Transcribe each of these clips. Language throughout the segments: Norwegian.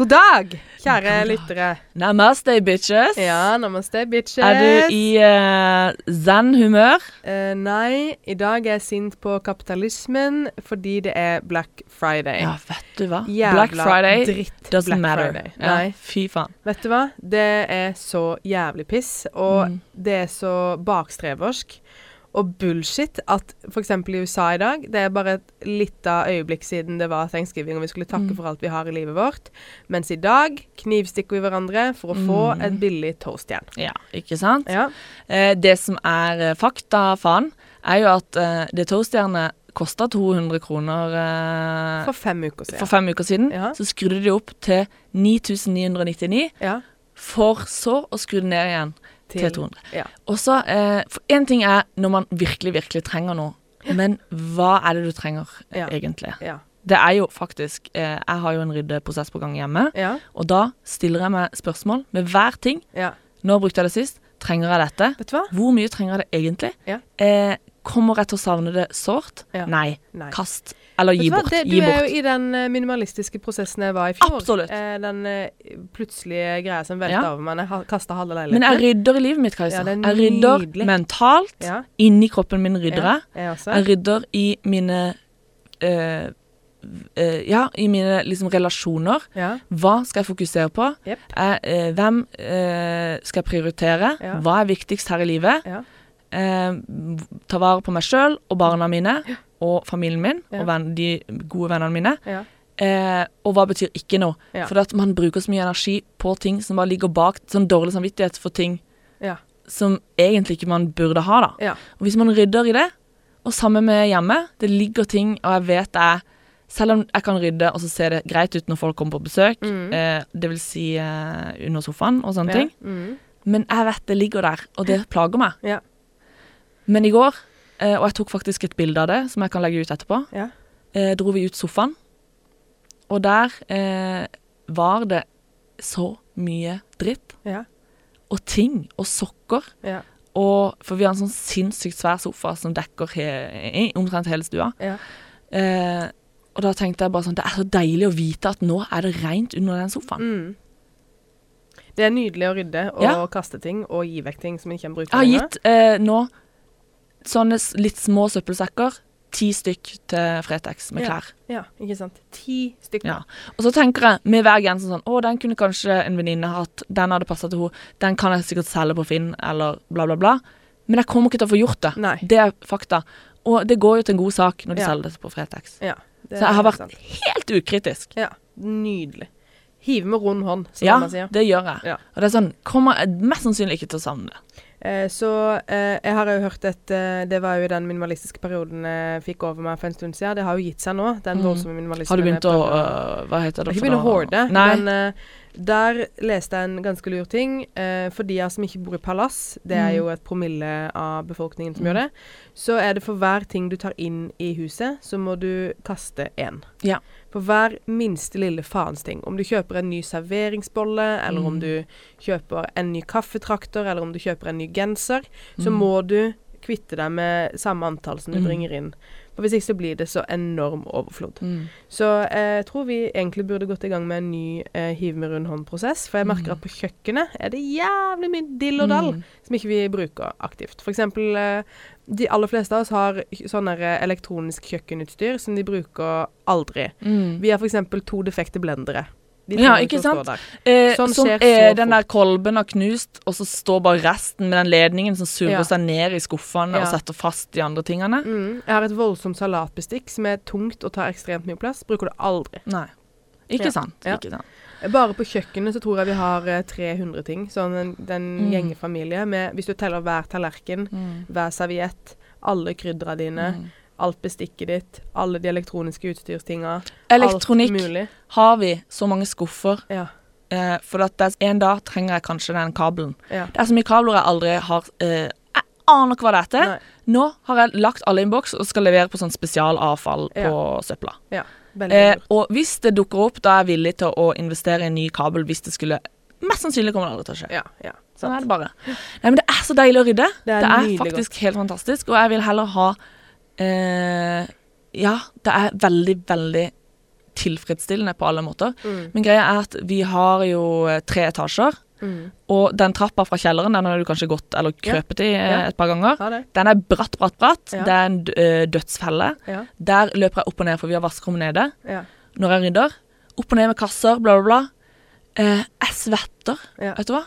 God dag, kjære God dag. lyttere. Namaste, bitches. Ja, namaste, bitches. Er du i uh, zen-humør? Uh, nei, i dag er jeg sint på kapitalismen fordi det er Black Friday. Ja, vet du hva? Jævla Black Friday dritt doesn't Black matter. Friday. Ja, Nei, fy faen. vet du hva? Det er så jævlig piss, og Mm. det er så bakstreversk og bullshit at f.eks. i USA i dag Det er bare et lite øyeblikk siden det var thanksgiving og vi skulle takke Mm. for alt vi har i livet vårt, mens i dag knivstikker vi hverandre for å få Mm. et billig toastjern. Ja, ikke sant? Ja. Eh, det som er eh, fakta, faen, er jo at eh, det toastjernet kosta 200 kroner eh, For fem uker siden. for fem uker siden. Ja. Så skrudde de opp til 9999, ja. for så å skru det ned igjen til 200. Ja. Og så, eh, for én ting er når man virkelig, virkelig trenger noe, men hva er det du trenger eh, Ja. egentlig? Det er jo faktisk eh, Jeg har jo en ryddeprosess på gang hjemme, Ja. og da stiller jeg meg spørsmål med hver ting. ja. Nå brukte jeg det sist. Trenger jeg dette? Vet du hva? Hvor mye trenger jeg det egentlig? Ja. Eh, kommer jeg til å savne det sårt? Ja. Nei. Nei. Kast. Eller gi bort. Det, du gi er jo i den eh, minimalistiske prosessen jeg var i fjor. Absolutt. Eh, den eh, plutselige greia som velter Ja. over meg. Jeg kasta halve Men jeg rydder i livet mitt, Kajsa. Ja, jeg rydder nydelig. mentalt. ja. Inni kroppen min rydder jeg. Jeg. Jeg rydder i mine øh, Uh, Ja, i mine liksom relasjoner. Ja. Hva skal jeg fokusere på? Yep. Eh, hvem uh, skal jeg prioritere? Ja. Hva er viktigst her i livet? Ja. Eh, ta vare på meg sjøl og barna mine og familien min og venn, de gode vennene mine. Ja. Eh, og hva betyr ikke noe? For at man bruker så mye energi på ting som bare ligger bak sånn dårlig samvittighet for ting som egentlig ikke man burde ha, da. Ja. Og hvis man rydder i det, og sammen med hjemme, det ligger ting, og jeg vet er Selv om jeg kan rydde, og så ser det greit ut når folk kommer på besøk, Mm. eh, det vil si eh, under sofaen og sånne Ja. ting, Mm. men jeg vet det ligger der, og det plager meg. Ja. Men i går, eh, og jeg tok faktisk et bilde av det, som jeg kan legge ut etterpå, Ja. eh, dro vi ut sofaen, og der eh, var det så mye dritt, Ja. og ting, og sokker, Ja. og, for vi har en sånn sinnssykt svær sofa som dekker he, omtrent hele stua. Ja. Eh, og da tenkte jeg bare sånn, det er så deilig å vite at nå er det rent under den sofaen. Mm. Det er nydelig å rydde og Ja. kaste ting og gi vekk ting som ikke en bruker Jeg har gitt eh, nå sånne litt små søppelsekker, ti stykk til Fretex med Ja. klær. Ja, ikke sant. Ti stykker. Ja. Og så tenker jeg med hver genser sånn, å, den kunne kanskje en venninne hatt, den hadde passet til henne, den kan jeg sikkert selge på Finn, eller bla bla bla. Men jeg kommer ikke til å få gjort det. Nei. Det er fakta. Og det går jo til en god sak når de Ja. selger det på Fretex. Ja, det Så jeg har vært sant. helt ukritisk. Ja, nydelig. Hive med rund hånd, som Ja, man sier. det gjør jeg. Ja. Og det er sånn, kommer jeg mest sannsynlig ikke til å savne det. Eh, så eh, jeg har jo hørt et eh, Det var jo den minimalistiske perioden jeg fikk over meg for en stund siden. Det har jo gitt seg nå, den Mm. voldsomme minimalismen. Har du begynt å Hva heter Jeg det har ikke begynt å hoarde, Nei. men der leste jeg en ganske lur ting. Eh, for de av som ikke bor i palass, det er jo et promille av befolkningen som Mm. gjør det, så er det for hver ting du tar inn i huset, så må du kaste én. Ja. For hver minste lille faens ting. Om du kjøper en ny serveringsbolle, eller om Mm. du kjøper en ny kaffetrakter, eller om du kjøper en ny genser, så Mm. må du kvitte deg med samme antall som du Mm. bringer inn. For Hvis ikke så blir det så enorm overflod. Mm. Så eh, jeg tror vi egentlig burde gått i gang med en ny eh, hiv med rund hånd-prosess. For jeg merker Mm. at på kjøkkenet er det jævlig mye dill og dall Mm. som ikke vi bruker aktivt. For eksempel eh, de aller fleste av oss har sånn eh, elektronisk kjøkkenutstyr som de bruker aldri. Mm. Vi har f.eks. to defekte blendere. Ja, ikke sant? Eh, Sånn som skjer er den der kolben har knust, og så står bare resten med den ledningen som surrer Ja. seg ned i skuffene og setter fast de andre tingene. Mm. Jeg har et voldsomt salatbestikk som er tungt og tar ekstremt mye plass. Bruker det aldri. Nei. Ikke Ja. sant. Ja. Ikke sant. Bare på kjøkkenet så tror jeg vi har eh, 300 ting. Sånn en, den Mm. gjengefamilie med Hvis du teller hver tallerken, Mm. hver serviett, alle kryddera dine, Mm. Alt bestikket ditt, alle de elektroniske utstyrstinga. Elektronikk Alt mulig. har vi så mange skuffer. Ja. Eh, for at det en dag trenger jeg kanskje den kabelen. ja. Det er så mye kabler jeg aldri har eh, Jeg aner ikke hva det er til. Nå har jeg lagt alle i en boks og skal levere på sånn spesialavfall på søpla. ja. Eh, og hvis det dukker opp, da er jeg villig til å investere i en ny kabel hvis det skulle Mest sannsynlig kommer det aldri til å skje. Ja. ja. Sånn er det bare. Nei, men det er så deilig å rydde. Det er Det er faktisk helt fantastisk. Og jeg vil heller ha eh, Ja, det er veldig, veldig tilfredsstillende på alle måter. Mm. Men greia er at vi har jo eh, tre etasjer, Mm. og den trappa fra kjelleren, den har du kanskje gått eller Ja. krøpet i eh, Ja. et par ganger. Ja. Den er bratt, bratt, bratt. Det er en eh, dødsfelle. Der løper jeg opp og ned, for vi har vaskerom nede. Når jeg rydder. Opp og ned med kasser, bla, bla, bla. Eh, jeg svetter. Vet du hva?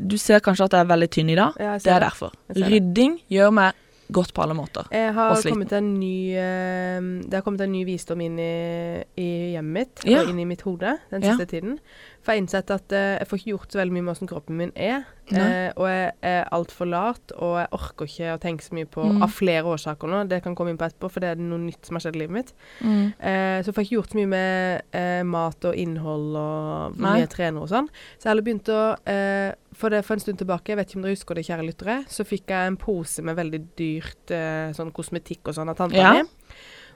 Du ser kanskje at jeg er veldig tynn i dag. Det er derfor. Rydding gjør meg godt på alle måter. Jeg har Og sliten. en ny eh, Det har kommet en ny visdom inn i, i hjemmet mitt Ja. og inn i mitt hode den Ja. siste tiden. For jeg har innsett at eh, jeg får ikke gjort så veldig mye med hvordan kroppen min er. Eh, og jeg er altfor lat, og jeg orker ikke å tenke så mye på Mm. Av flere årsaker nå, det kan komme inn på etterpå, for det er noe nytt som har skjedd i livet mitt. Mm. Eh, så får jeg ikke gjort så mye med eh, mat og innhold og hvor mye jeg trener og sånn. Så jeg heller begynte å eh, For det for en stund tilbake, jeg vet ikke om dere husker det, kjære lyttere, så fikk jeg en pose med veldig dyrt eh, sånn kosmetikk og sånn av tanta Ja. mi.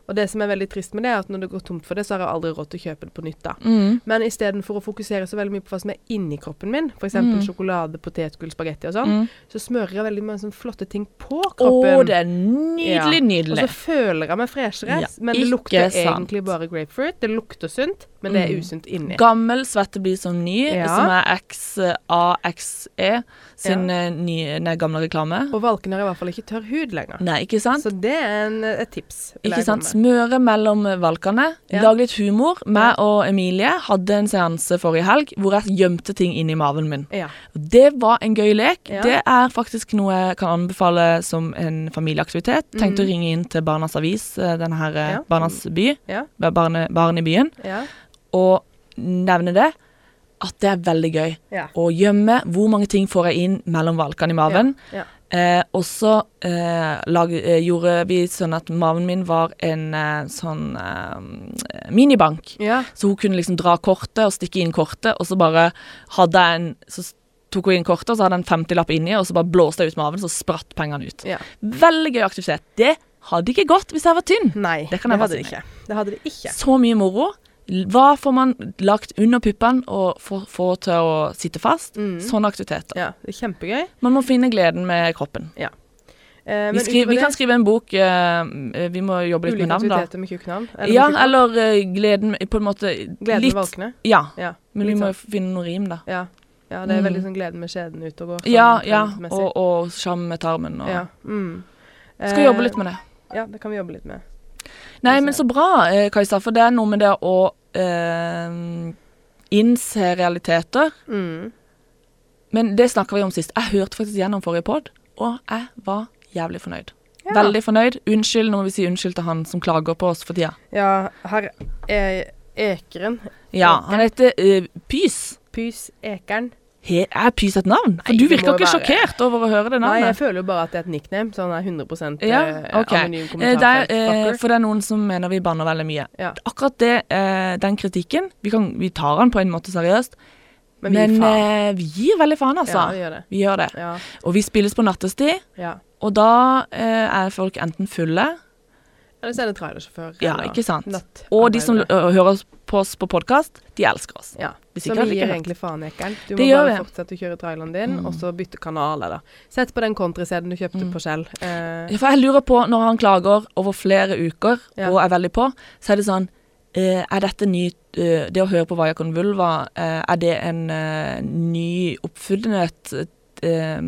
Og det som er veldig trist med det, er at når det går tomt for det, så har jeg aldri råd til å kjøpe det på nytt. da. Mm. Men istedenfor å fokusere så veldig mye på hva som er inni kroppen min, f.eks. Mm. sjokolade, potetgull, spagetti og sånn, Mm. så smører jeg veldig mange sånne flotte ting på Å, kroppen. det er nydelig, Ja. Og så føler jeg meg freshere, Ja, men det lukter sant. egentlig bare grapefruit. Det lukter sunt, men det er Mm. usunt inni. Gammel svette blir som ny, Ja. som er XAXE sin eh, nye, nei, gamle reklame. Og valken har i hvert fall ikke tørr hud lenger. Nei, ikke sant? Så det er en, et tips. Ikke sant? Smøre mellom valkene. Ja. Lage litt humor. Meg og Emilie hadde en seanse forrige helg hvor jeg gjemte ting inni maven min. Ja. Det var en gøy lek. Det er faktisk noe jeg kan anbefale som en familieaktivitet. Tenkte å Mhm. ringe inn til Barnas Avis, eh, denne her eh. Barnas by, Ja. barne, Barn i byen, Ja. og nevne det. At det er veldig gøy Ja. å gjemme hvor mange ting får jeg inn mellom valkene i maven. Ja. Ja. Eh, og så eh, lag- eh, gjorde vi sånn at maven min var en eh, sånn eh, minibank. ja. Så hun kunne liksom dra kortet og stikke inn kortet, og så bare hadde jeg en Så tok hun inn kortet, og så hadde jeg en 50-lapp inni, og så bare blåste jeg ut maven, så spratt pengene ut. ja. Veldig gøy aktivitet. Det hadde ikke gått hvis jeg var tynn. Nei, Det bare hadde det ikke. Det hadde det ikke. Så mye moro. Hva får man lagt under puppene og få, til å sitte fast? Mm. Sånne aktiviteter. Ja, det er kjempegøy. Man må finne gleden med kroppen. Eh, Vi, men skri, vi det, kan skrive en bok eh, Vi må jobbe litt med navn, da. aktiviteter med. Ja, med eller eh, gleden På en måte Gleden litt med valkene. Ja, Ja, men vi må sånn. finne noe rim, da. Ja. ja, det er Mm. veldig sånn gleden med skjeden ute og går. sånn Ja, ja. Og, og sjam med tarmen. Og. ja. Mm. Skal jobbe litt med det. Ja, det kan vi jobbe litt med. Nei, men så bra, eh, Kajsa, for det er noe med det å eh, innse realiteter. Mm. Men det snakka vi om sist. Jeg hørte faktisk gjennom forrige pod, og jeg var jævlig fornøyd. Ja. Veldig fornøyd. Unnskyld, nå må vi si unnskyld til han som klager på oss for tida. Ja, her er Ekeren. Ja, han heter uh, Pys. Pys Ekeren. Er Pys et navn? For Nei, du virker ikke være- sjokkert over å høre det navnet. Nei, jeg føler jo bare at det er et nickname. Sånn er 100 Ja, okay. ok. anonym kommentar. det er, eh, for det er noen som mener vi banner veldig mye. Ja. Akkurat det, eh, den kritikken, vi, kan, vi tar den på en måte seriøst, Men vi men eh, vi gir veldig faen, Ja, altså. vi gjør det. Vi gjør det. Ja, Og vi spilles på nattestid, ja. og da eh, er folk enten fulle, Eller så er det trailersjåfør. ja, ikke sant. Og de som hører på oss på podkast, de elsker oss. Ja. Så vi gir egentlig faen, Ekern. Du må bare vi. fortsette å kjøre traileren din, Mm. og så bytte kanal, eller Sett på den country-CD-en du kjøpte Mm. på Shell. Eh, Ja, For jeg lurer på, når han klager over flere uker Ja. og er veldig på, så er det sånn eh, Er dette ny eh, Det å høre på Vajakon Vulva, eh, er det en eh, ny oppfunnet uh,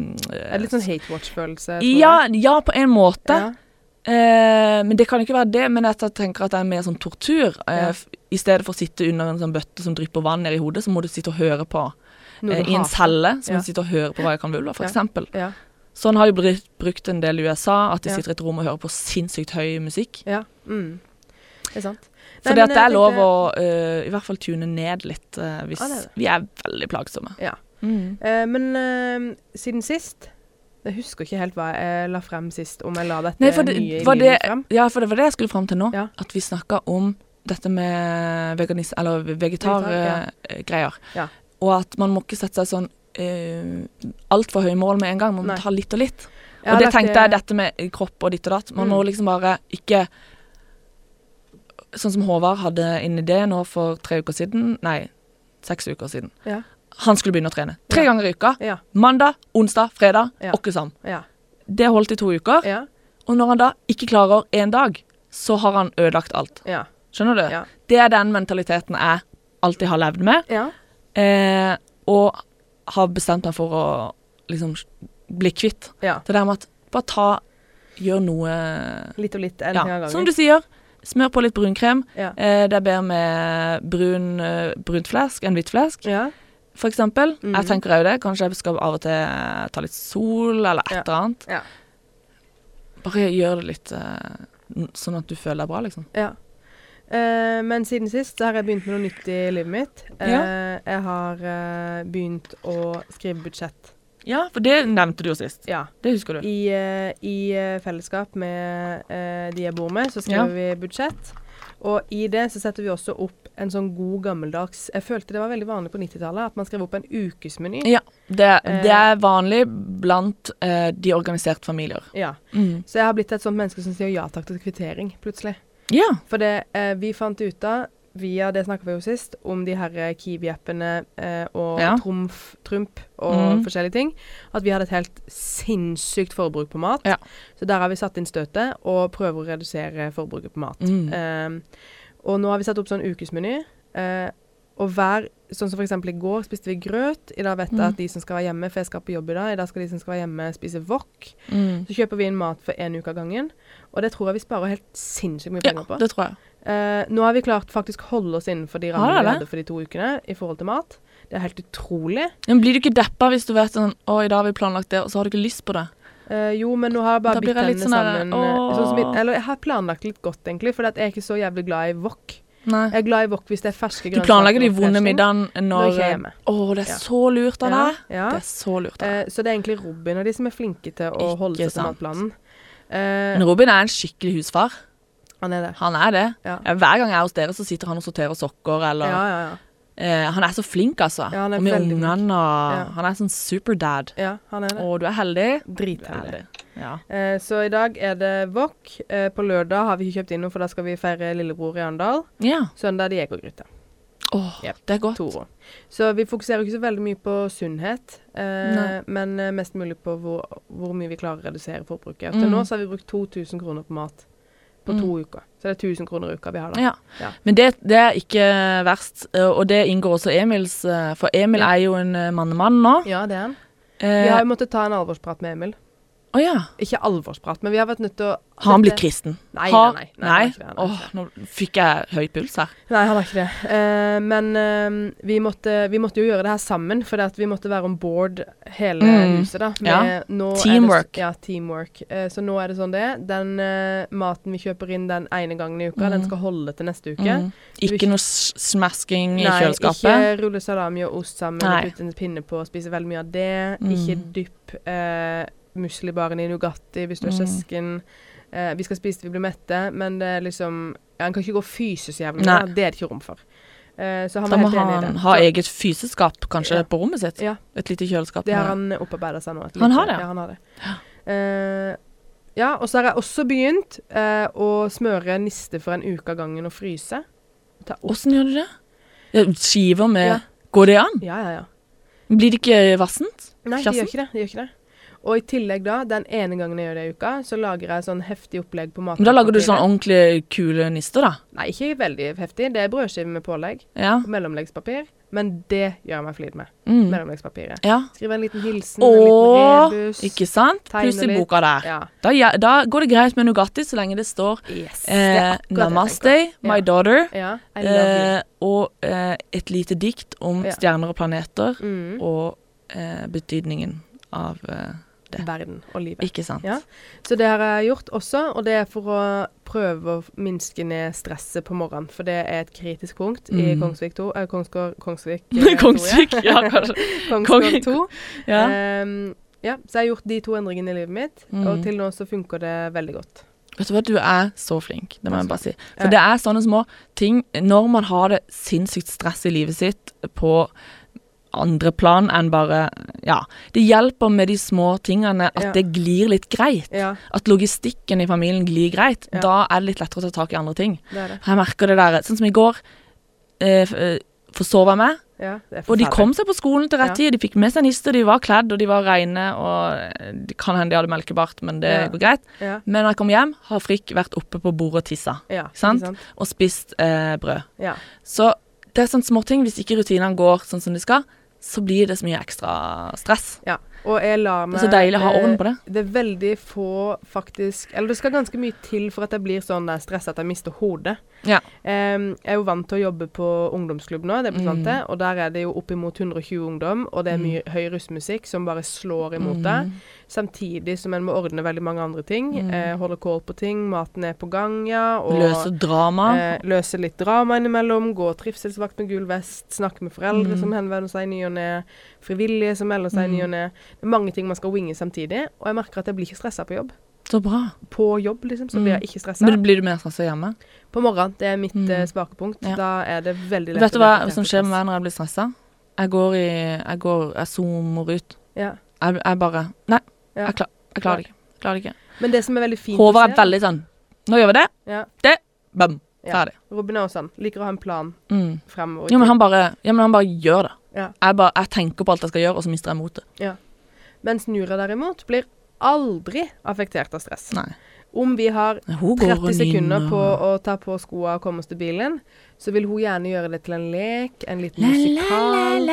det litt sånn hate watch-følelse? ja, ja, på en måte. jeg? Eh, men det kan ikke være det. Men jeg tenker at det er mer sånn tortur. Eh, Ja. I stedet for å sitte under en sånn bøtte som drypper vann ned i hodet, så må du sitte og høre på eh, i en celle. Så må Ja. du sitte og høre på hva jeg kan Vulva, for Ja. Ja. Sånn har jo brukt, brukt en del i USA, at de sitter i et rom og hører på sinnssykt høy musikk. ja. Mm. Det er sant. For det at det er lov å uh, i hvert fall tune ned litt uh, hvis ah, det er det. vi er veldig plagsomme. Ja. Mm. Uh, men eh, siden sist Jeg husker ikke helt hva jeg la frem sist, om jeg la dette Nei, det, nye i var livet det, frem. ja, for det var det jeg skulle frem til nå. Ja. At vi snakka om dette med veganis eller Vegetar, ja. vegetargreier. Ja. Og at man må ikke sette seg sånn uh, altfor høye mål med en gang. Man må Nei. ta litt og litt. Og det tenkte jeg, eh, dette med kropp og ditt og datt. Man Mm. må liksom bare ikke Sånn som Håvard hadde en idé nå for tre uker siden. Nei, seks uker siden. Ja. Han skulle begynne å trene. Tre ganger i uka. Ja. Mandag, onsdag, fredag. Ja. Åkkesam. Ja. Det holdt i to uker. Ja. Og når han da ikke klarer én dag, så har han ødelagt alt. ja. Skjønner du? Det er den mentaliteten jeg alltid har levd med, Ja. eh, og har bestemt meg for å liksom bli kvitt. ja. Det der med at bare ta Gjør noe Litt og litt, en ja. Som du sier. Smør på litt brunkrem. Ja. Eh, det er bedre med brun, eh, brunt flesk enn hvitt flesk, Ja. For eksempel. Mhm. Jeg tenker òg det. Kanskje jeg skal av og til ta litt sol, eller et Ja. eller annet. Ja. Bare gjør det litt eh, sånn at du føler deg bra, liksom. Ja. Uh, men siden sist så har jeg begynt med noe nytt i livet mitt. Eh, Jeg har uh, begynt å skrive budsjett. Ja, for det nevnte du jo sist. Ja. Det husker du. I, i fellesskap med de jeg bor med, så skriver vi budsjett. Og i det så setter vi også opp en sånn god gammeldags Jeg følte det var veldig vanlig på 90-tallet at man skrev opp en ukesmeny. Ja, det, Eh. det er vanlig blant eh, de organiserte familier. Ja. Mm. Så jeg har blitt et sånt menneske som sier ja takk til kvittering, plutselig. Ja. For det eh, vi fant ut av, via det snakka vi jo sist, om de her eh, Kiwi-appene eh, og Ja. Trumf, Trump og mm. forskjellige ting, at vi hadde et helt sinnssykt forbruk på mat. Ja. Så der har vi satt inn støtet og prøver å redusere forbruket på mat. Mm. Eh, og nå har vi satt opp sånn ukesmeny. Eh, og hver Sånn som eksempel i går spiste vi grøt. I dag vet jeg Mm. at de som skal være hjemme, for jeg skal på jobb i dag, i dag skal de som skal være hjemme spise wok. Mm. Så kjøper vi inn mat for én uke av gangen. Og det tror jeg vi sparer helt sinnssykt mye ja, penger på. det tror jeg. Eh, nå har vi klart faktisk holde oss innenfor de rammene vi hadde for de to ukene i forhold til mat. Det er helt utrolig. Men blir du ikke deppa hvis du vet sånn Å, i dag har vi planlagt det, og så har du ikke lyst på det? Uh, jo, men nå har jeg bare bitt henne tennene sånn sammen. eh, sånn som eller jeg har planlagt litt godt, egentlig, for jeg er ikke så jævlig glad i wok. Nei. Jeg er glad i wok hvis det er ferske Du planlegger de vonde middagene Når når jeg er hjemme. Å, det er Ja. så lurt av deg. ja. Det er så lurt av deg. Eh, så det er egentlig Robin og de som er flinke til å Ikke holde seg til matplanen. Eh, Men Robin er en skikkelig husfar. han er det. Han er det. Ja. Ja, Hver gang jeg er hos dere, så sitter han og sorterer sokker, eller Ja, ja, ja. Eh, Han er så flink, altså. Ja, han er og med ungene og Ja. Han er sånn superdad. ja han er det. Og du er heldig. Dritheldig. Ja. Eh, så i dag er det wok. Eh, på lørdag har vi ikke kjøpt inn noe, for da skal vi feire lillebror i Arendal. ja. Søndag er det Jegergryte. Åh, yep. det er godt. Toro. Så vi fokuserer ikke så veldig mye på sunnhet, eh, men mest mulig på hvor, hvor mye vi klarer å redusere forbruket. Til Mm. nå så har vi brukt 2000 kroner på mat på to Mm. uker. Så det er 1000 kroner i uka vi har da. Ja. Ja. Men det, det er ikke verst, eh, og det inngår også Emils eh, For Emil Ja. er jo en eh, mannemann nå. Ja, det er han. Eh, Vi har jo måttet ta en alvorsprat med Emil. Å ja. Ikke alvorsprat, men vi har vært nødt til å Har han blitt kristen? Nei, nei, nei. nei, nei har Åh, nå fikk jeg høy puls her. Nei, han har ikke det. Uh, men uh, vi, måtte, vi måtte jo gjøre det her sammen, for vi måtte være om board hele Mm. huset. da. Ja. Er det Teamwork. ja, teamwork. Uh, så nå er det sånn det. Den eh, maten vi kjøper inn den ene gangen i uka, Mm. den skal holde til neste uke. Mm. Ikke noe smasking i kjøleskapet? Nei, ikke rulle salami og ost sammen Nei. putte en pinne på og spise veldig mye av det. Mm. Ikke dypp eh, muslibaren i Nugatti hvis du er Mm. søsken. Eh, vi skal spise til vi blir mette, men det er liksom ja, En kan ikke gå fysisk jævlig. Nei. Det er det ikke rom for. Eh, så han Da må han ha eget fyseskap kanskje Ja. på rommet sitt. Ja. Et lite kjøleskap. det har han opparbeida seg nå. Han lite- har det, ja. Ja, han har det. Eh, ja, og så har jeg også begynt eh, å smøre niste for en uke av gangen og fryse. Åssen gjør du det? Ja, skiver med Ja. Går det an? Ja, ja, ja. Blir det ikke vassent? Nei, det gjør ikke det. De gjør ikke det. Og i tillegg da, den ene gangen jeg gjør det i uka, så lager jeg sånn heftig opplegg på Men da lager du sånn ordentlig kule nister, da? Nei, ikke veldig heftig. Det er brødskive med pålegg. Ja. og Mellomleggspapir. Men det gjør meg flid med. Mm. Mellomleggspapiret. ja. Skriver en liten hilsen, Åh, en liten rebus. Ikke sant? Pluss i boka der. Ja. Da, ja, da går det greit med Nugatti så lenge det står Yes. eh, det Namaste, my daughter, eh, og eh, et lite dikt om stjerner og planeter, Mm. og eh, betydningen av eh, det. Verden og livet. Ikke sant? Ja. Så det har jeg gjort også, og det er for å prøve å minske ned stresset på morgenen. For det er et kritisk punkt i Mm. Kongsvik 2. Eh, Kongsgård Kongsvik. eh. Kongsvik, ja, kanskje. Kongsgård 2. Ja. Um, ja, så jeg har gjort de to endringene i livet mitt, Mm. og til nå så funker det veldig godt. Vet du hva, du er så flink, det må jeg bare si. For det er sånne små ting Når man har det sinnssykt stress i livet sitt på andre plan enn bare Ja. Det hjelper med de små tingene at Ja. det glir litt greit. Ja, At logistikken i familien glir greit. Ja. Da er det litt lettere å ta tak i andre ting. det det. Jeg merker det der Sånn som i går. Eh, Forsova meg. Og de kom seg på skolen til rett tid. De fikk med seg nister, de var kledd, og de var reine. Og eh, det kan hende de hadde melkebart, men det går greit. Men når jeg kom hjem, har Frikk vært oppe på bordet og tissa. Sant? sant? Og spist eh, brød. Ja. Så det er sånne småting. Hvis ikke rutinene går sånn som de skal, så blir det så mye ekstra stress. ja. Og jeg lar Det er så deilig å ha orden på det. Det er veldig få faktisk Eller det skal ganske mye til for at jeg blir sånn der stressa at jeg mister hodet. Ja. Um, jeg er jo vant til å jobbe på ungdomsklubb nå, det er på blitt vant Mm. Og der er det jo oppimot 120 ungdom, og det er mye høy russmusikk som bare slår imot deg. Samtidig som en må ordne veldig mange andre ting. Mm. Uh, holde kål på ting, maten er på gang, ja. Og Løse drama. Uh, løse litt drama innimellom. Gå trivselsvakt med gul vest. Snakke med foreldre Mm. som henvender seg i ny og ne. Frivillige som melder seg i ny Mm. og ne. Det er mange ting man skal winge samtidig. Og jeg merker at jeg blir ikke stressa på jobb. Så bra. På jobb, liksom, så Mm. blir jeg ikke stressa. Men blir du mer stressa hjemme? På morgenen, det er mitt Mm. spakepunkt. Ja. Da er det veldig lett Vet du hva som skjer med meg når jeg blir stressa? Jeg går i Jeg går Jeg zoomer ut. Ja. Jeg, jeg bare Nei, Ja. jeg, klar, jeg klarer det ikke. Klarer det ikke. Men det som er veldig fint Håvard er veldig sånn Nå gjør vi det. ja, Det. Bam. Ja. Robin er også sånn. Liker å ha en plan Mm. fremover. Jo, men han bare Ja, men han bare gjør det. Ja. Jeg, bare, jeg tenker på alt jeg skal gjøre, og så mister jeg motet. Mens Nura derimot blir aldri affektert av stress. Nei. Om vi har 30 sekunder på å ta på skoene og komme oss til bilen, så vil hun gjerne gjøre det til en lek, en liten musikal.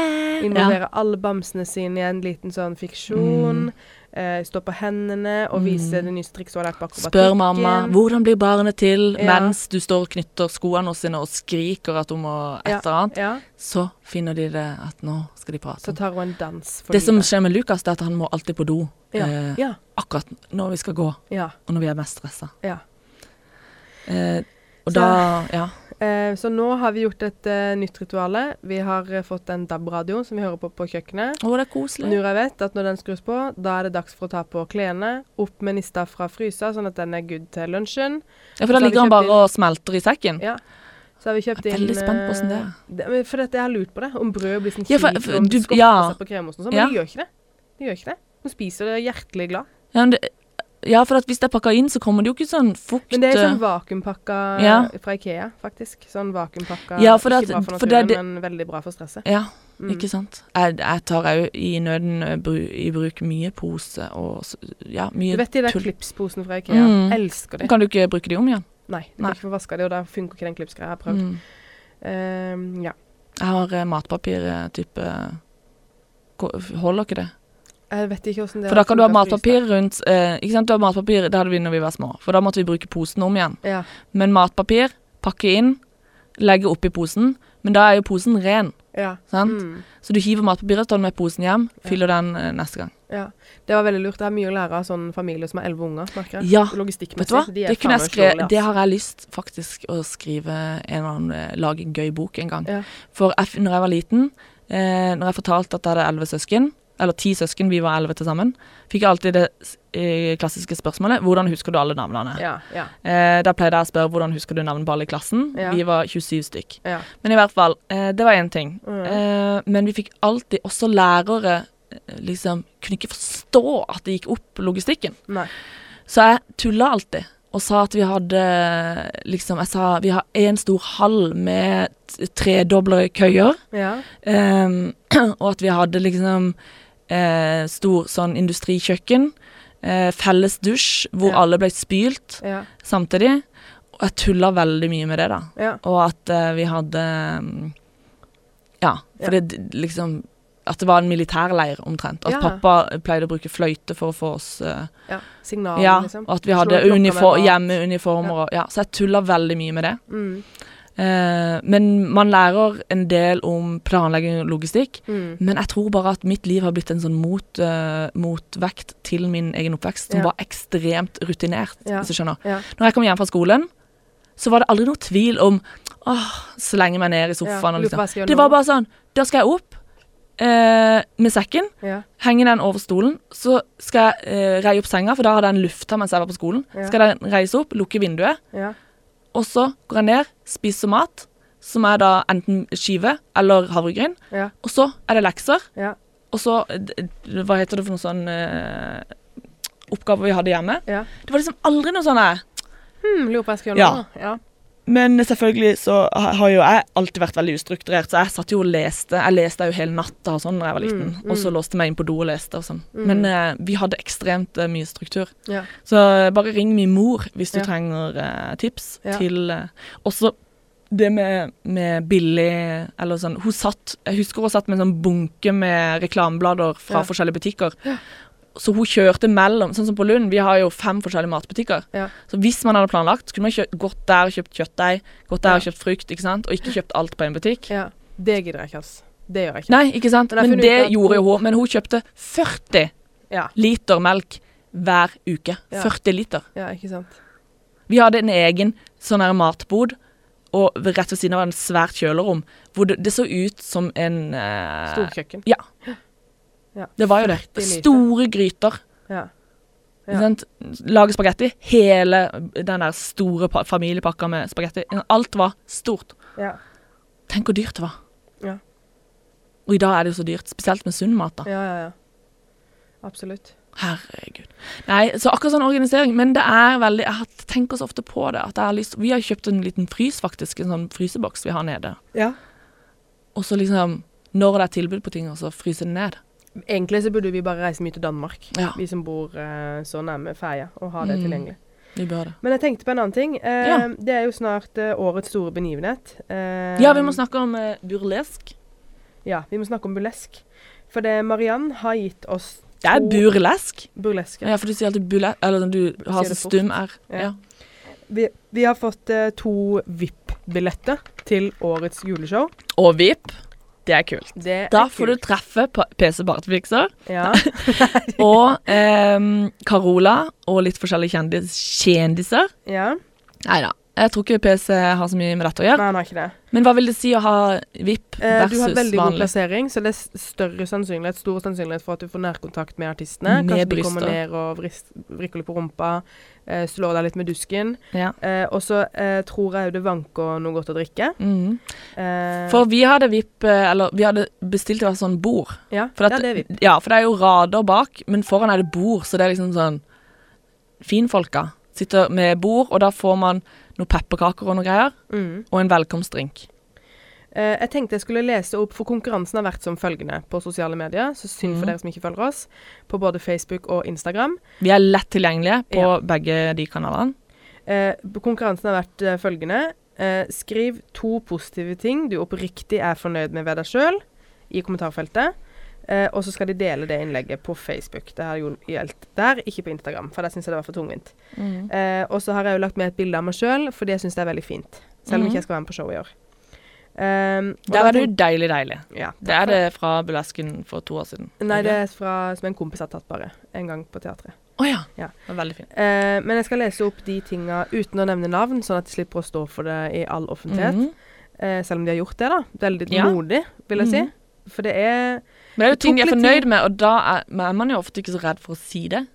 Involvere alle bamsene sine i en liten sånn fiksjon. Mm. Eh, stå på hendene og vise det nyeste trikset hun har lært på akrobatikken. Spør mamma hvordan blir barnet til Ja. mens du står og knytter skoene sine og skriker at hun må et eller annet. Ja, Så finner de det at nå skal de prate. så tar hun en dans for det som livet. skjer med Lukas, er at han må alltid på do Ja, eh, ja, akkurat når vi skal gå, ja, og når vi er mest stressa. ja. Eh, og Så- da Ja. Eh, så nå har vi gjort et eh, nytt rituale. Vi har eh, fått en DAB-radio som vi hører på på kjøkkenet. Å, det er koselig. Nura vet at når den skrus på, da er det dags for å ta på klærne. Opp med nista fra frysa, sånn at den er good til lunsjen. Ja, for da ligger han bare og smelter i sekken. Ja. Så har vi kjøpt Jeg er inn veldig spent på hvordan det er. eh, det, men For dette, jeg har lurt på det. Om brød blir sånn Ja, for- kjipt, for om du- det ja. seg på kremosten og sånn. Men Ja. det gjør ikke det. Det gjør ikke det. Hun spiser det hjertelig glad. Ja, men det, ja, for hvis det er pakka inn, så kommer det jo ikke sånn fukt Men det er sånn eh, vakuumpakka Ja. fra Ikea, faktisk. Sånn vakuumpakka. Ja, for det ikke bra for det naturen, men veldig bra for stresset. Ja, Mm. ikke sant. Jeg, jeg tar òg i nøden eh, bru, i bruk mye pose og ja, mye Du vet de der tull. klipsposene fra Ikea? Mm. Elsker de. Kan du ikke bruke de om igjen? Nei, du kan ikke få vaska de, og da funker ikke den klipsgreia. Jeg har prøvd. Mm. Ehm, ja. Jeg har eh, matpapir-type Holder ikke det? Jeg vet ikke det For da kan du ha matpapir rundt eh, Ikke sant, du har matpapir, det hadde vi når vi var små. For da måtte vi bruke posen om igjen. Ja. Men matpapir, pakke inn, legge oppi posen. Men da er jo posen ren, ja. sant? Mm. Så du hiver matpapiret, tar med posen hjem, Ja. fyller den eh, neste gang. ja. Det var veldig lurt. Jeg har mye å lære av sånne familier som har elleve unger. merker jeg. Ja. Vet du hva? De er Det, kunne jeg meg skre, det har jeg lyst faktisk å skrive en eller annen eh, Lage en gøy bok en gang. Ja. For jeg, når jeg var liten, eh, når jeg fortalte at jeg hadde elleve søsken, eller ti søsken, vi var elleve til sammen, fikk jeg alltid det eh, klassiske spørsmålet hvordan husker du alle navnene? Ja, ja, Eh, da pleide jeg å spørre hvordan husker du navnet på alle i klassen. Ja. Vi var 27 stykk. ja. Men i hvert fall, eh, det var én ting. Mm. Eh, men vi fikk alltid også lærere eh, liksom kunne ikke forstå at det gikk opp logistikken. Nei. Så jeg tulla alltid og sa at vi hadde liksom Jeg sa vi har én stor hall med t- tredoblede køyer, Ja. Um, og at vi hadde liksom eh, stor sånn industrikjøkken, eh, felles dusj hvor Ja. alle ble spylt Ja. samtidig. Og jeg tulla veldig mye med det, da. Ja. Og at eh, vi hadde mm, Ja, for det liksom At det var en militærleir omtrent. At pappa pleide å bruke fløyte for å få oss eh, ja. Signaler, Ja, liksom. og at vi hadde klokka unifor mat. hjemmeuniformer og Ja, så jeg tulla veldig mye med det. Mm. Eh, men man lærer en del om planlegging og logistikk. Mm. Men jeg tror bare at mitt liv har blitt en sånn mot, uh, motvekt til min egen oppvekst, som Ja. var ekstremt rutinert, Ja. hvis du skjønner. Ja. Når jeg kom hjem fra skolen, så var det aldri noe tvil om åh, slenge meg ned i sofaen og liksom. Det var bare sånn, da skal jeg opp eh, med sekken, Ja. henge den over stolen, så skal jeg eh, reie opp senga, for da hadde den lufta mens jeg var på skolen. Ja. Skal den reise opp, lukke vinduet, Ja. Og så går jeg ned, spiser mat, som er da enten skive eller havregryn, Ja. og så er det lekser, Ja. og så, eh, hva heter det for noen sånn uh, oppgaver vi hadde hjemme. Ja. Det var liksom aldri noe sånn eh, Hmm, lurer på hva jeg skal gjøre Ja. nå. Ja. Men selvfølgelig så har jo jeg alltid vært veldig ustrukturert, så jeg satt jo og leste. Jeg leste jo hele natta og sånn da jeg var liten, Mm, og så mm. låste jeg meg inn på do og leste og sånn. Mm. Men eh, vi hadde ekstremt eh, mye struktur. Ja. Så eh, bare ring min mor hvis du Ja. trenger eh, tips Ja. til eh, Også det med, med billig Eller sånn Hun satt Jeg husker hun satt med en sånn bunke med reklameblader fra forskjellige butikker. Så hun kjørte mellom Sånn som på Lund, vi har jo fem forskjellige matbutikker. Ja. Så hvis man hadde planlagt, skulle man kjøpt, gått der og kjøpt kjøttdeig, gått der Ja. og kjøpt frukt, ikke sant, og ikke kjøpt alt på en butikk. ja. Det gidder jeg ikke, ass. Det gjør jeg ikke. Nei, ikke sant? Men Men det gjorde jo hun-. Men hun kjøpte 40 Ja. liter melk hver uke. Ja. 40 liter. ja, ikke sant. Vi hadde en egen sånn her matbod, og rett ved siden av var det en svært kjølerom, hvor det, det så ut som en eh, Storkjøkken. Ja, Ja. det var jo det. Store gryter. Ja. Ja. Lage spagetti. Hele den der store pa familiepakka med spagetti. Alt var stort. Ja. Tenk hvor dyrt det var. Ja. Og i dag er det jo så dyrt, spesielt med sunn mat. da. ja, ja, ja. Absolutt. Herregud. Nei, så akkurat sånn organisering. Men det er veldig Jeg tenker så ofte på det. at jeg har lyst Vi har kjøpt en liten frys, faktisk. En sånn fryseboks vi har nede. Ja. Og så liksom Når det er tilbud på ting, så fryser det ned. Egentlig så burde vi bare reise mye til Danmark, Ja. vi som bor uh, så nærme ferja, og ha det Mm. tilgjengelig. Vi bør det. Men jeg tenkte på en annen ting. Uh, Ja. Det er jo snart uh, årets store begivenhet. Ja, vi må snakke om burlesk. Ja, vi må snakke om burlesk. For det Mariann har gitt oss Det er burlesk? burlesk. ja. Ja, for du sier alltid burlesk Eller du har så stum R. Ja. Vi, vi har fått to VIP-billetter til årets juleshow. Og VIP. Det er kult. Det Da er får du treffe PC Bartvikser. Ja. og eh, Carola og litt forskjellige kjendis kjendiser. ja. Nei da. Jeg tror ikke PC har så mye med dette å gjøre. Nei, har ikke det. Men hva vil det si å ha VIP versus Eh, du har veldig god plassering, så det er større sannsynlighet, stor sannsynlighet for at du får nærkontakt med artistene. Med Kanskje du kommer ned og vrist, vrikker litt på rumpa, eh, slår deg litt med dusken. Ja. Eh, og så eh, tror jeg jo det vanker noe godt å drikke. Mhm. Eh, For vi hadde VIP eh, Eller vi hadde bestilt et sånn bord. ja, For at, ja, det er VIP. ja, for det er jo rader bak, men foran er det bord, så det er liksom sånn Finfolka sitter med bord, og da får man noen pepperkaker og noe greier, Mm. og en velkomstdrink. Eh, jeg tenkte jeg skulle lese opp, for konkurransen har vært som følgende på sosiale medier, så synd for Mhm. dere som ikke følger oss, på både Facebook og Instagram. Vi er lett tilgjengelige på Ja. begge de kanalene. Eh, konkurransen har vært eh, følgende. Eh, skriv to positive ting du oppriktig er fornøyd med ved deg sjøl, i kommentarfeltet. Eh, og så skal de dele det innlegget på Facebook. Det har jo gjeldt der, ikke på Instagram, for der syns jeg det var for tungvint. Eh, og så har jeg jo lagt med et bilde av meg sjøl, fordi jeg syns det er veldig fint. Selv om Mhm. ikke jeg skal være med på show i år. Um, Der er du deilig, deilig. ja, Det er det fra Burlesken for to år siden. Nei, det er fra, som en kompis har tatt bare. En gang på teatret. Å ja. Ja. Det var veldig fint. Eh, men jeg skal lese opp de tinga uten å nevne navn, sånn at de slipper å stå for det i all offentlighet. Mhm. Eh, selv om de har gjort det, da. Veldig Ja. modig, vil jeg si. For det er Men det er jo ting jeg er fornøyd med, og da er, men er man jo ofte ikke så redd for å si det.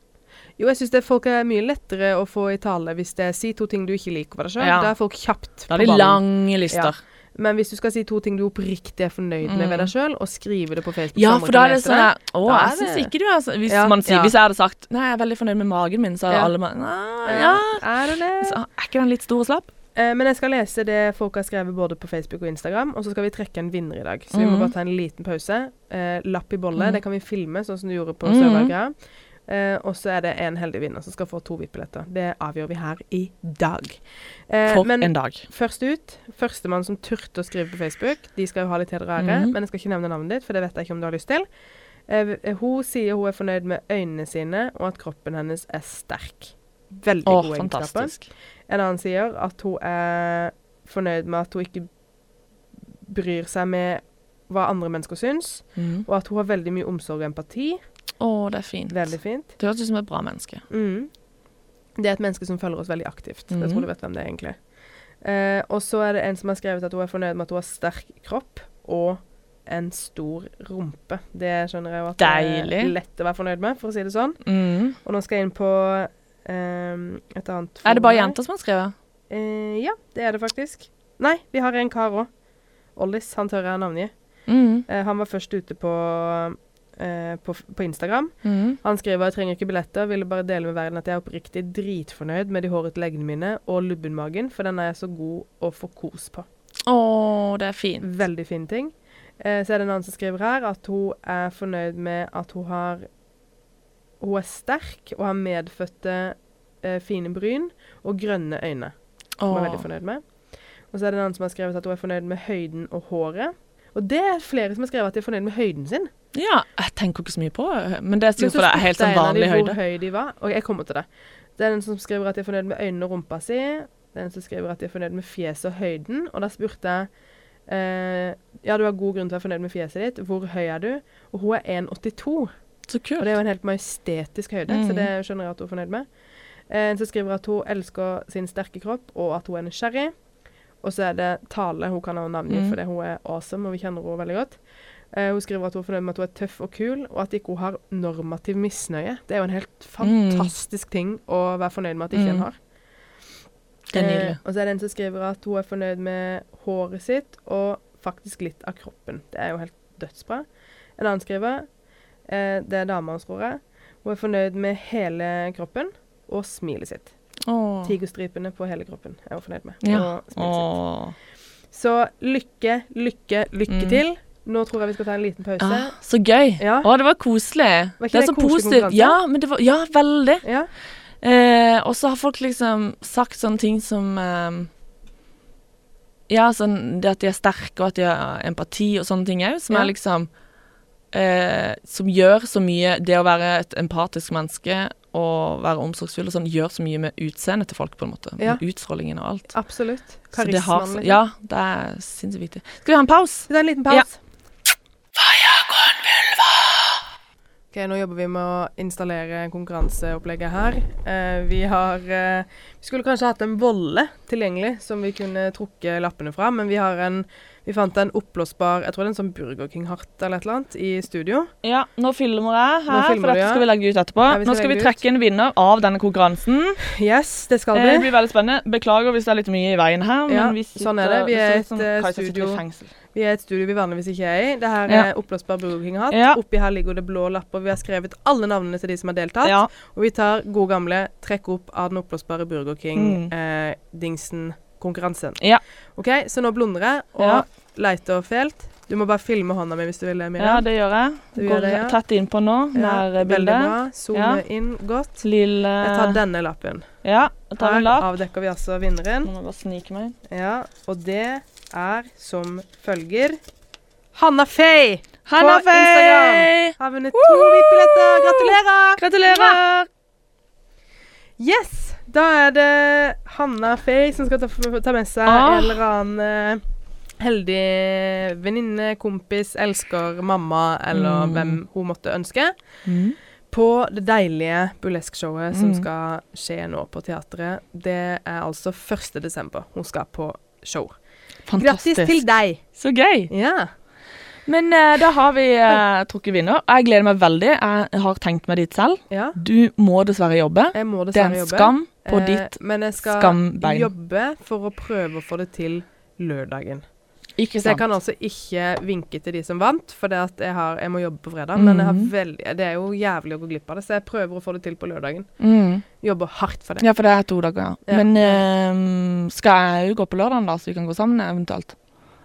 Jo, jeg syns folk er mye lettere å få i tale hvis det er si to ting du ikke liker ved deg sjøl. Ja. Da er folk kjapt Da er de ballen. lange lister. Men hvis du skal si to ting du oppriktig er fornøyd med Mm. ved deg sjøl, og skrive det på Facebook Ja, for da er det sånn Å, jeg syns ikke du er så Hvis Ja, man sier ja. Hvis jeg hadde sagt Nei, jeg er veldig fornøyd med magen min, så hadde Ja. alle Nei, Ja, ja. Er du det? Så, er ikke den litt stor og slapp? Eh, men jeg skal lese det folk har skrevet både på Facebook og Instagram, og så skal vi trekke en vinner i dag. Så vi må Mhm. bare ta en liten pause. Eh, lapp i bolle, Mhm. det kan vi filme, sånn som du gjorde på Mhm. Sørberga. Eh, og så er det en heldig vinner som skal få to VIP-billetter. Det avgjør vi her i dag. Eh, For men en dag. først ut, førstemann som turte å skrive på Facebook, de skal jo ha litt heder mm. Men jeg skal ikke nevne navnet ditt, for det vet jeg ikke om du har lyst til. Eh, hun sier hun er fornøyd med øynene sine, og at kroppen hennes er sterk. Veldig Å, gode egenskaper. En annen sier at hun er fornøyd med at hun ikke bryr seg med hva andre mennesker syns, mm. og at hun har veldig mye omsorg og empati. Å, det er fint. Veldig fint. Det høres ut som et bra menneske. Mm. Det er et menneske som følger oss veldig aktivt. Jeg Mhm. tror du vet hvem det er, egentlig. Eh, og så er det en som har skrevet at hun er fornøyd med at hun har sterk kropp og en stor rumpe. Det skjønner jeg jo at det er lett å være fornøyd med, for å si det sånn. Mhm. Og nå skal jeg inn på eh, et annet Er det bare jenter som har skrevet? Uh, ja, det er det faktisk. Nei, vi har en kar òg. Ollis. Han tør jeg navngi. Mm. Uh, han var først ute på uh, på, på Instagram. Mm. Han skriver jeg trenger ikke billetter, ville bare dele med verden at jeg er oppriktig dritfornøyd med de hårete leggene mine og lubbenmagen, for den er jeg så god å få kos på. Å, det er fint. Veldig fin ting. Så er det en annen som skriver her at hun er fornøyd med at hun har Hun er sterk og har medfødte eh, fine bryn og grønne øyne. Som hun er veldig fornøyd med. Og så er det en annen som har skrevet at hun er fornøyd med høyden og håret. Og det er flere som har skrevet at de er fornøyd med høyden sin. Ja, jeg tenker ikke så mye på men det er sikkert fordi det er helt sånn en vanlig høyde. Hvor høy de var. Og jeg kommer til det. Det er en som skriver at de er fornøyd med øynene og rumpa si. Det er en som skriver at de er fornøyd med fjeset og høyden. Og da spurte jeg eh, Ja, du har god grunn til å være fornøyd med fjeset ditt. Hvor høy er du? Og hun er 1,82. Så kult. Og det er jo en helt majestetisk høyde, så Mm. det skjønner jeg at hun er fornøyd med. Eh, som skriver at hun elsker sin sterke kropp, og at hun er nysgjerrig. Og så er det Tale. Hun kan ha navngi Mm. fordi hun er awesome, og vi kjenner henne veldig godt. Eh, hun skriver at hun er fornøyd med at hun er tøff og kul, og at ikke hun har normativ misnøye. Det er jo en helt fantastisk ting å være fornøyd med at ikke Mm. en har. Eh, og så er det en som skriver at hun er fornøyd med håret sitt, og faktisk litt av kroppen. Det er jo helt dødsbra. En annen skriver, eh, det er dama hans, tror jeg, hun er fornøyd med hele kroppen og smilet sitt. Åh. Tigerstripene på hele kroppen er hun fornøyd med. Ja. Og smilet sitt. Så lykke, lykke, lykke Mm. til. Nå tror jeg vi skal ta en liten pause. Ah, så gøy. Ja. Å, det var koselig. Var det er det så positivt. Ja, men det var, ja, veldig. Ja. Eh, og så har folk liksom sagt sånne ting som eh, Ja, sånn det at de er sterke, og at de har empati og sånne ting òg, som Ja. er liksom eh, Som gjør så mye Det å være et empatisk menneske og være omsorgsfull og sånn, gjør så mye med utseendet til folk, på en måte. Ja. Med utstrålingen og alt. Absolutt. Karismen det har, Karismaen, liksom. ja, det er sinnssykt viktig. Skal vi ha en pause? Vi tar en liten Ja. Ok, Nå jobber vi med å installere konkurranseopplegget her. Eh, vi har eh, Vi skulle kanskje hatt en volle tilgjengelig som vi kunne trukket lappene fra, men vi har en Vi fant en oppblåsbar Jeg tror det er en sånn Burger King-hart eller et eller annet i studio. Ja, nå filmer jeg her, filmer for dette skal vi legge ut etterpå. Ja, nå skal vi trekke ut. en vinner av denne konkurransen. Yes, det skal Eh, Det blir veldig spennende. Beklager hvis det er litt mye i veien her. Ja, men vi sånn er det. Vi er et, eh, sitter i studio. Vi er et studio vi vanligvis ikke er i. Det her Ja. er oppblåsbar Burger King-hatt. Ja. Oppi her ligger det blå lapper. Vi har skrevet alle navnene til de som har deltatt. Ja. Og vi tar gode gamle trekk opp av den oppblåsbare Burger Mm. King-dingsen-konkurransen. Ja. OK, så nå blundrer jeg og Ja. leter fælt. Du må bare filme hånda mi hvis du vil det, ja, det gjør jeg. Du Går det, ja. tett innpå nå, nær veldig bildet. bra. Zoome Ja. inn godt. Lille Jeg tar denne lappen. Ja, jeg tar Her en lapp. avdekker vi altså vinneren. Må bare snike meg. Ja, og det er som følger Hanna Faye Hanna På Faye! har vunnet to VIP-billetter. Gratulerer! Gratulerer! Yes! Da er det Hanna Faye som skal ta, ta med seg Ah. en eller annen uh, heldig venninne, kompis, elsker, mamma eller Mm. hvem hun måtte ønske. Mm. På det deilige burleskshowet som Mm. skal skje nå på teatret. Det er altså 1. desember hun skal på show. Fantastisk. Grattis til deg! Så gøy. Ja. Men uh, da har vi uh, trukket vinner. Jeg gleder meg veldig. Jeg har tenkt meg dit selv. ja. Du må dessverre jobbe. Jeg må Det er dessverre en jobbe. skam på ditt ditt Men jeg skal skambein. jobbe for å prøve å få det til lørdagen. Ikke sant. Så jeg kan altså ikke vinke til de som vant, for jeg, har, jeg må jobbe på fredag. Mm. Men har veldig, det er jo jævlig å gå glipp av det, så jeg prøver å få det til på lørdagen. Mm. Jobber hardt for det. Ja, for det er to dager, ja. Ja. Men eh, skal jeg jo gå på lørdagen, da, så vi kan gå sammen eventuelt?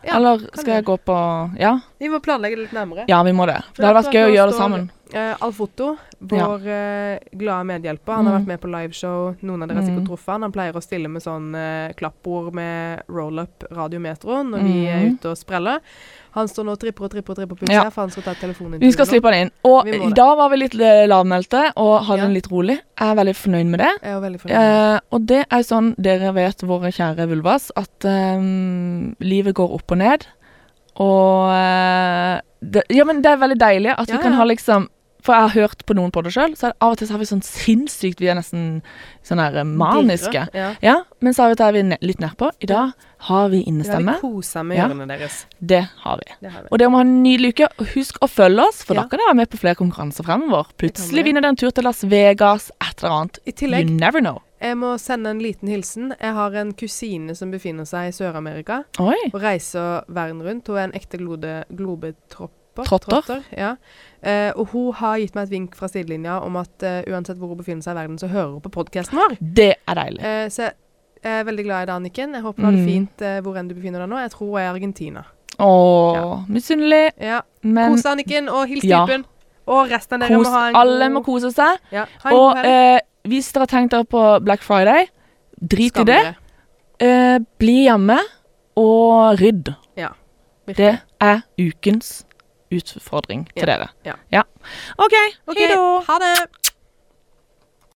Ja, Eller skal jeg gå på Ja, Vi må planlegge det litt nærmere. ja vi må det. For Det hadde vært gøy å gjøre det sammen. Uh, Alfoto, vår uh, glade medhjelper, han har Mm. vært med på liveshow. Noen av dere har sikkert Mm. truffet han. Han pleier å stille med sånn uh, klappord med roll-up radiometro når vi er Mm. ute og spreller. Han står nå og tripper og tripper og tripper på Ja. for han skal ta telefonen Vi skal slippe han inn. Og dag var vi litt eh, lavmælte og hadde Ja. den litt rolig. Jeg er veldig fornøyd med det. Jeg er veldig fornøyd. Eh, og det er sånn dere vet, våre kjære vulvas, at eh, livet går opp og ned. Og eh, det, Ja, men det er veldig deilig at Ja, vi kan ha liksom For jeg har hørt på noen på det sjøl, så av og til så har vi sånn sinnssykt Vi er nesten sånn her eh, maniske. Dirre, Ja. Ja, men så av og til er vi ne litt nedpå. I dag har vi innestemme. Vi kosa med Ja. ørene deres. Det har vi. Det har vi. Og dere må ha en nydelig uke. Husk å følge oss, for Ja. da kan dere være med på flere konkurranser fremover. Plutselig vinner dere en tur til Las Vegas, et eller annet. I tillegg, You never know. jeg må sende en liten hilsen. Jeg har en kusine som befinner seg i Sør-Amerika og reiser verden rundt. Hun er en ekte glode, globetropper. Tropper. Trotter. ja. Eh, og hun har gitt meg et vink fra sidelinja om at eh, uansett hvor hun befinner seg i verden, så hører hun på podkasten vår. Det er deilig. Eh, så jeg er veldig glad i deg, Anniken. Jeg håper du har det Mm. fint eh, hvor enn du befinner deg nå. Jeg tror hun er i Argentina. Åh, misunnelig. Ja. Men Kos deg, Anniken, og hils Ja. typen. Og resten av dere kos, må ha en god alle må kose seg. Ja, Og eh, hvis dere har tenkt dere på Black Friday, drit i det. Eh, bli hjemme og rydd. Virkelig. Det er ukens utfordring til Ja. dere. Ja. ja. OK, okay. hei da. Ha det.